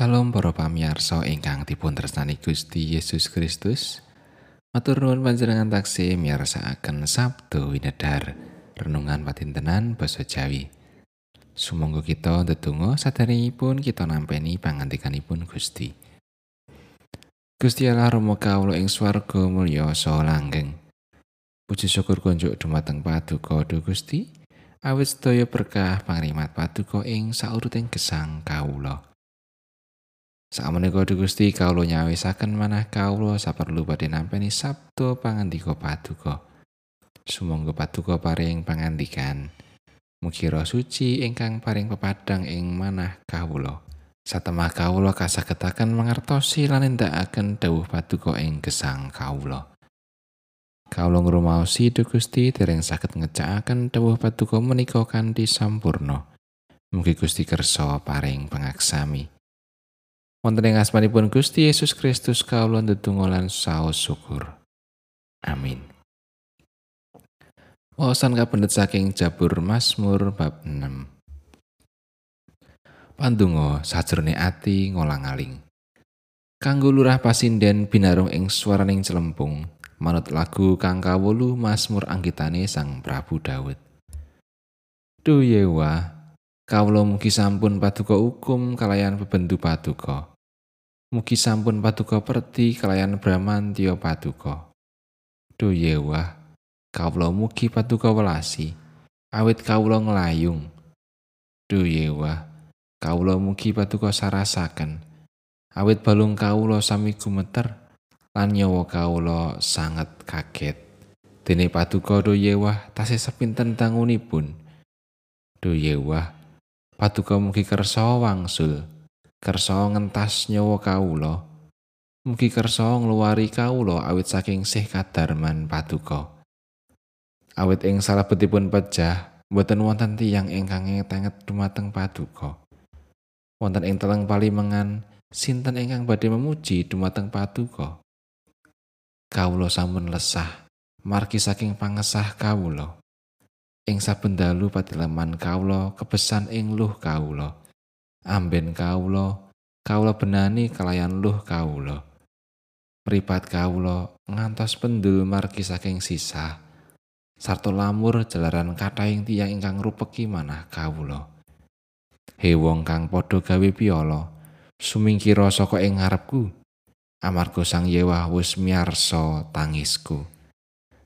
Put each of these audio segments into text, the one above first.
Salam para pamirsa ingkang dipun tresnani Gusti Yesus Kristus. Matur nuwun panjenengan taksih miyarsakaken Sabdo Winedhar renungan patintenan basa Jawi. Sumangga kita ndedonga saderengipun kita nampeni pangandikanipun Gusti. Gusti Allah Rama kawula ing swarga mulya saha langgeng. Puji syukur kunjuk dumateng Paduka Duh Gusti. Awit sedaya berkah pangrimat Paduka ing sauruting gesang kawula. Sakmenika Gusti kawula nyawisaken manah kawula saperlu badhe nampi sabda pangandika paduka. Sumangga paduka paring pangandikan. Mugi roh suci ingkang paring pepadang ing manah kawula. Satemah kawula kasagetaken mangertosi lan nindakaken dawuh paduka ing gesang kawula. Kawula ngrumaosi Duh Gusti dereng saged ngecakaken dawuh paduka menika kanthi sampurna. Mugi Gusti kersa paring pangaksami. Wonten ing asmanipun Gusti Yesus Kristus kawula ndedonga lan saos syukur. Amin. Wawasan kapendet saking Jabur Mazmur bab 6. Pandonga sajrone ati ngolang-aling. Kanggo lurah pasinden binarung ing swaraning celempung, manut lagu kang kawolu Mazmur anggitane Sang Prabu Daud. Duh Yewa, kawula mugi sampun paduka hukum kalayan bebendu paduka. Mugi sampun paduka perti kalayan Bramantya paduka. Duh yewah, kawula mugi paduka welasi, awit kawula nglayung. Duh yewah, kawula mugi paduka sarasaken, awit balung kawula sami gumeter, lan nyawa kawula sanget kaget. Dene paduka duh yewah tasih sepinten tangunipun. Duh yewah, paduka mugi kersa wangsul. kersa ngentas nyawa kawula. Mugi kersa ngluwari kawula awit saking sih kadarman paduka. Awit ing salebetipun pejah boten wonten tiyang ingkang ngetenget dumateng paduka. Wonten ing teleng palimengan sinten ingkang badhe memuji dumateng paduka? Kawula sampun lesah margi saking pangesah kawula ing saben dalu patileman kawula kebesan ing luh kawula. Amben kawula kawula benani kalayan luh kawula. Mripat kawula ngantos pendul margi saking sisa. Sarta lamur jalaran kathahing tiyang ingkang rupeki manah kawula. He wong kang padha gawe piala sumingkira saka ing ngarepku amarga sang yewah wis miarsa tangisku.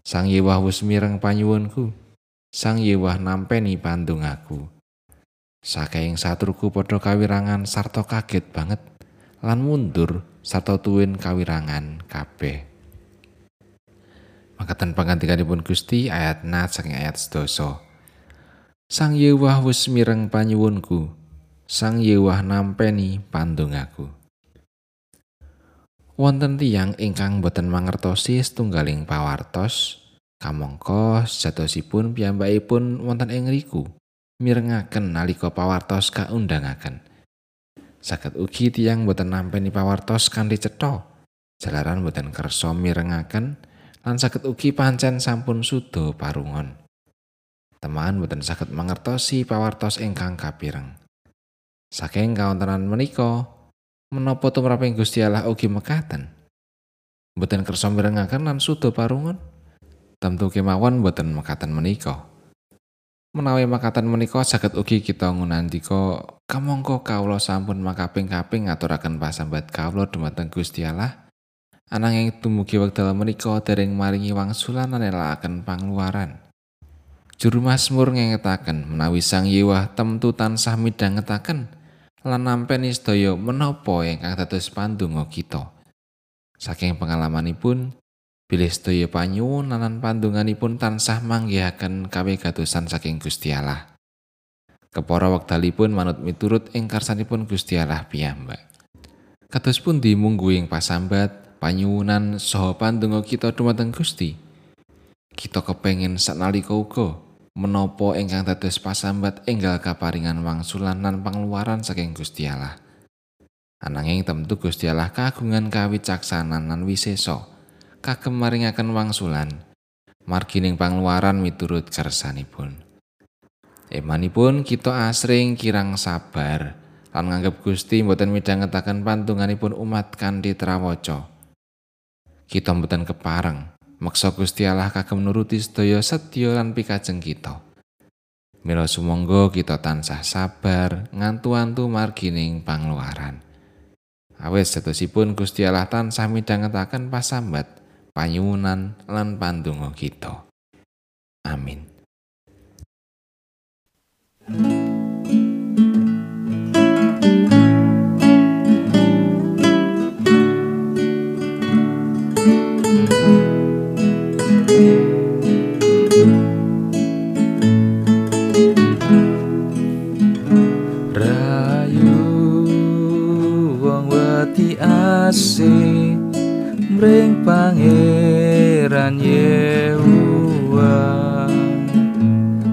Sang yewah wis mireng panyuwunku sang yewah nampeni pandungaku Saking satruku padha kawirangan sarta kaget banget lan mundur sarta tuwin kawirangan kabeh. Makaten pangandikanipun Gusti ayat nat saking ayat sedoso. Sang Yewah wis mireng panyuwunku. Sang Yewah nampeni pandongaku. Wonten tiyang ingkang boten mangertosi setunggaling pawartos, kamangka sejatosipun piyambakipun wonten ing riku. mirengaken nalika pawartos kaundangaken. Saged ugi tiyang boten nampeni pawartos kanthi cetha. Jalaran boten kersa mirengaken lan saged ugi pancen sampun sudo parungon. Teman boten saged mangertosi pawartos ingkang kapireng. Saking kawontenan menika, menapa tumraping Gusti Allah ugi mekaten? Boten kersa mirengaken lan sudo parungon? Tentu kemawon boten mekaten menika. Menawi makatan menika saged ugi kita ngunandika kamangka kawula sampun makaping-kaping ngaturaken pasambat kawula dumateng Gusti Allah. Ananging dumugi wekdal menika dereng maringi wangsulan lan nelakaken pangluaran. Juru Mazmur ngengetaken menawi Sang Yewah temtu tansah midhangetaken lan nampeni sedaya menapa ingkang dados pandonga kita. Saking pengalamanipun, bilih sedaya panyuwun lan pandunganipun tansah manggihaken kawigatosan saking Gusti Allah. Kepara wekdalipun manut miturut ing karsanipun Gusti Allah piyambak. Kados pundi mungguing pasambat, panyuwunan saha pandonga kita dumateng Gusti. Kita kepengin saknalika uga menapa ingkang dados pasambat enggal kaparingan wangsulan lan pangluaran saking Gusti Allah. Ananging tentu Gusti Allah kagungan kawicaksanan lan wisesa. Kagem maringaken wangsulan margining pangluaran miturut kersanipun. Emanipun kita asring kirang sabar lan nganggep Gusti mboten midhangetaken pantunganipun umat kanthi trawaca. Kita mboten kepareng meksa Gusti Allah kagem nuruti sedaya setya lan pikajeng kita. Mila sumangga kita tansah sabar ngantu-antu margining pangluaran. Awes setosipun Gusti Allah tansah midhangetaken pasambat panyuwunan lan pandonga kita. Amin. Pangeran Yehuwa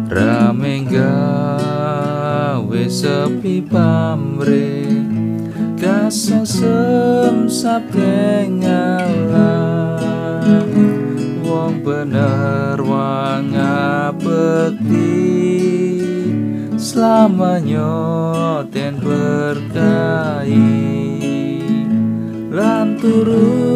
rame gawe sepi pamre kasasem sapengala wong bener wang ngabekti selamanya ten berkahi. Lan turune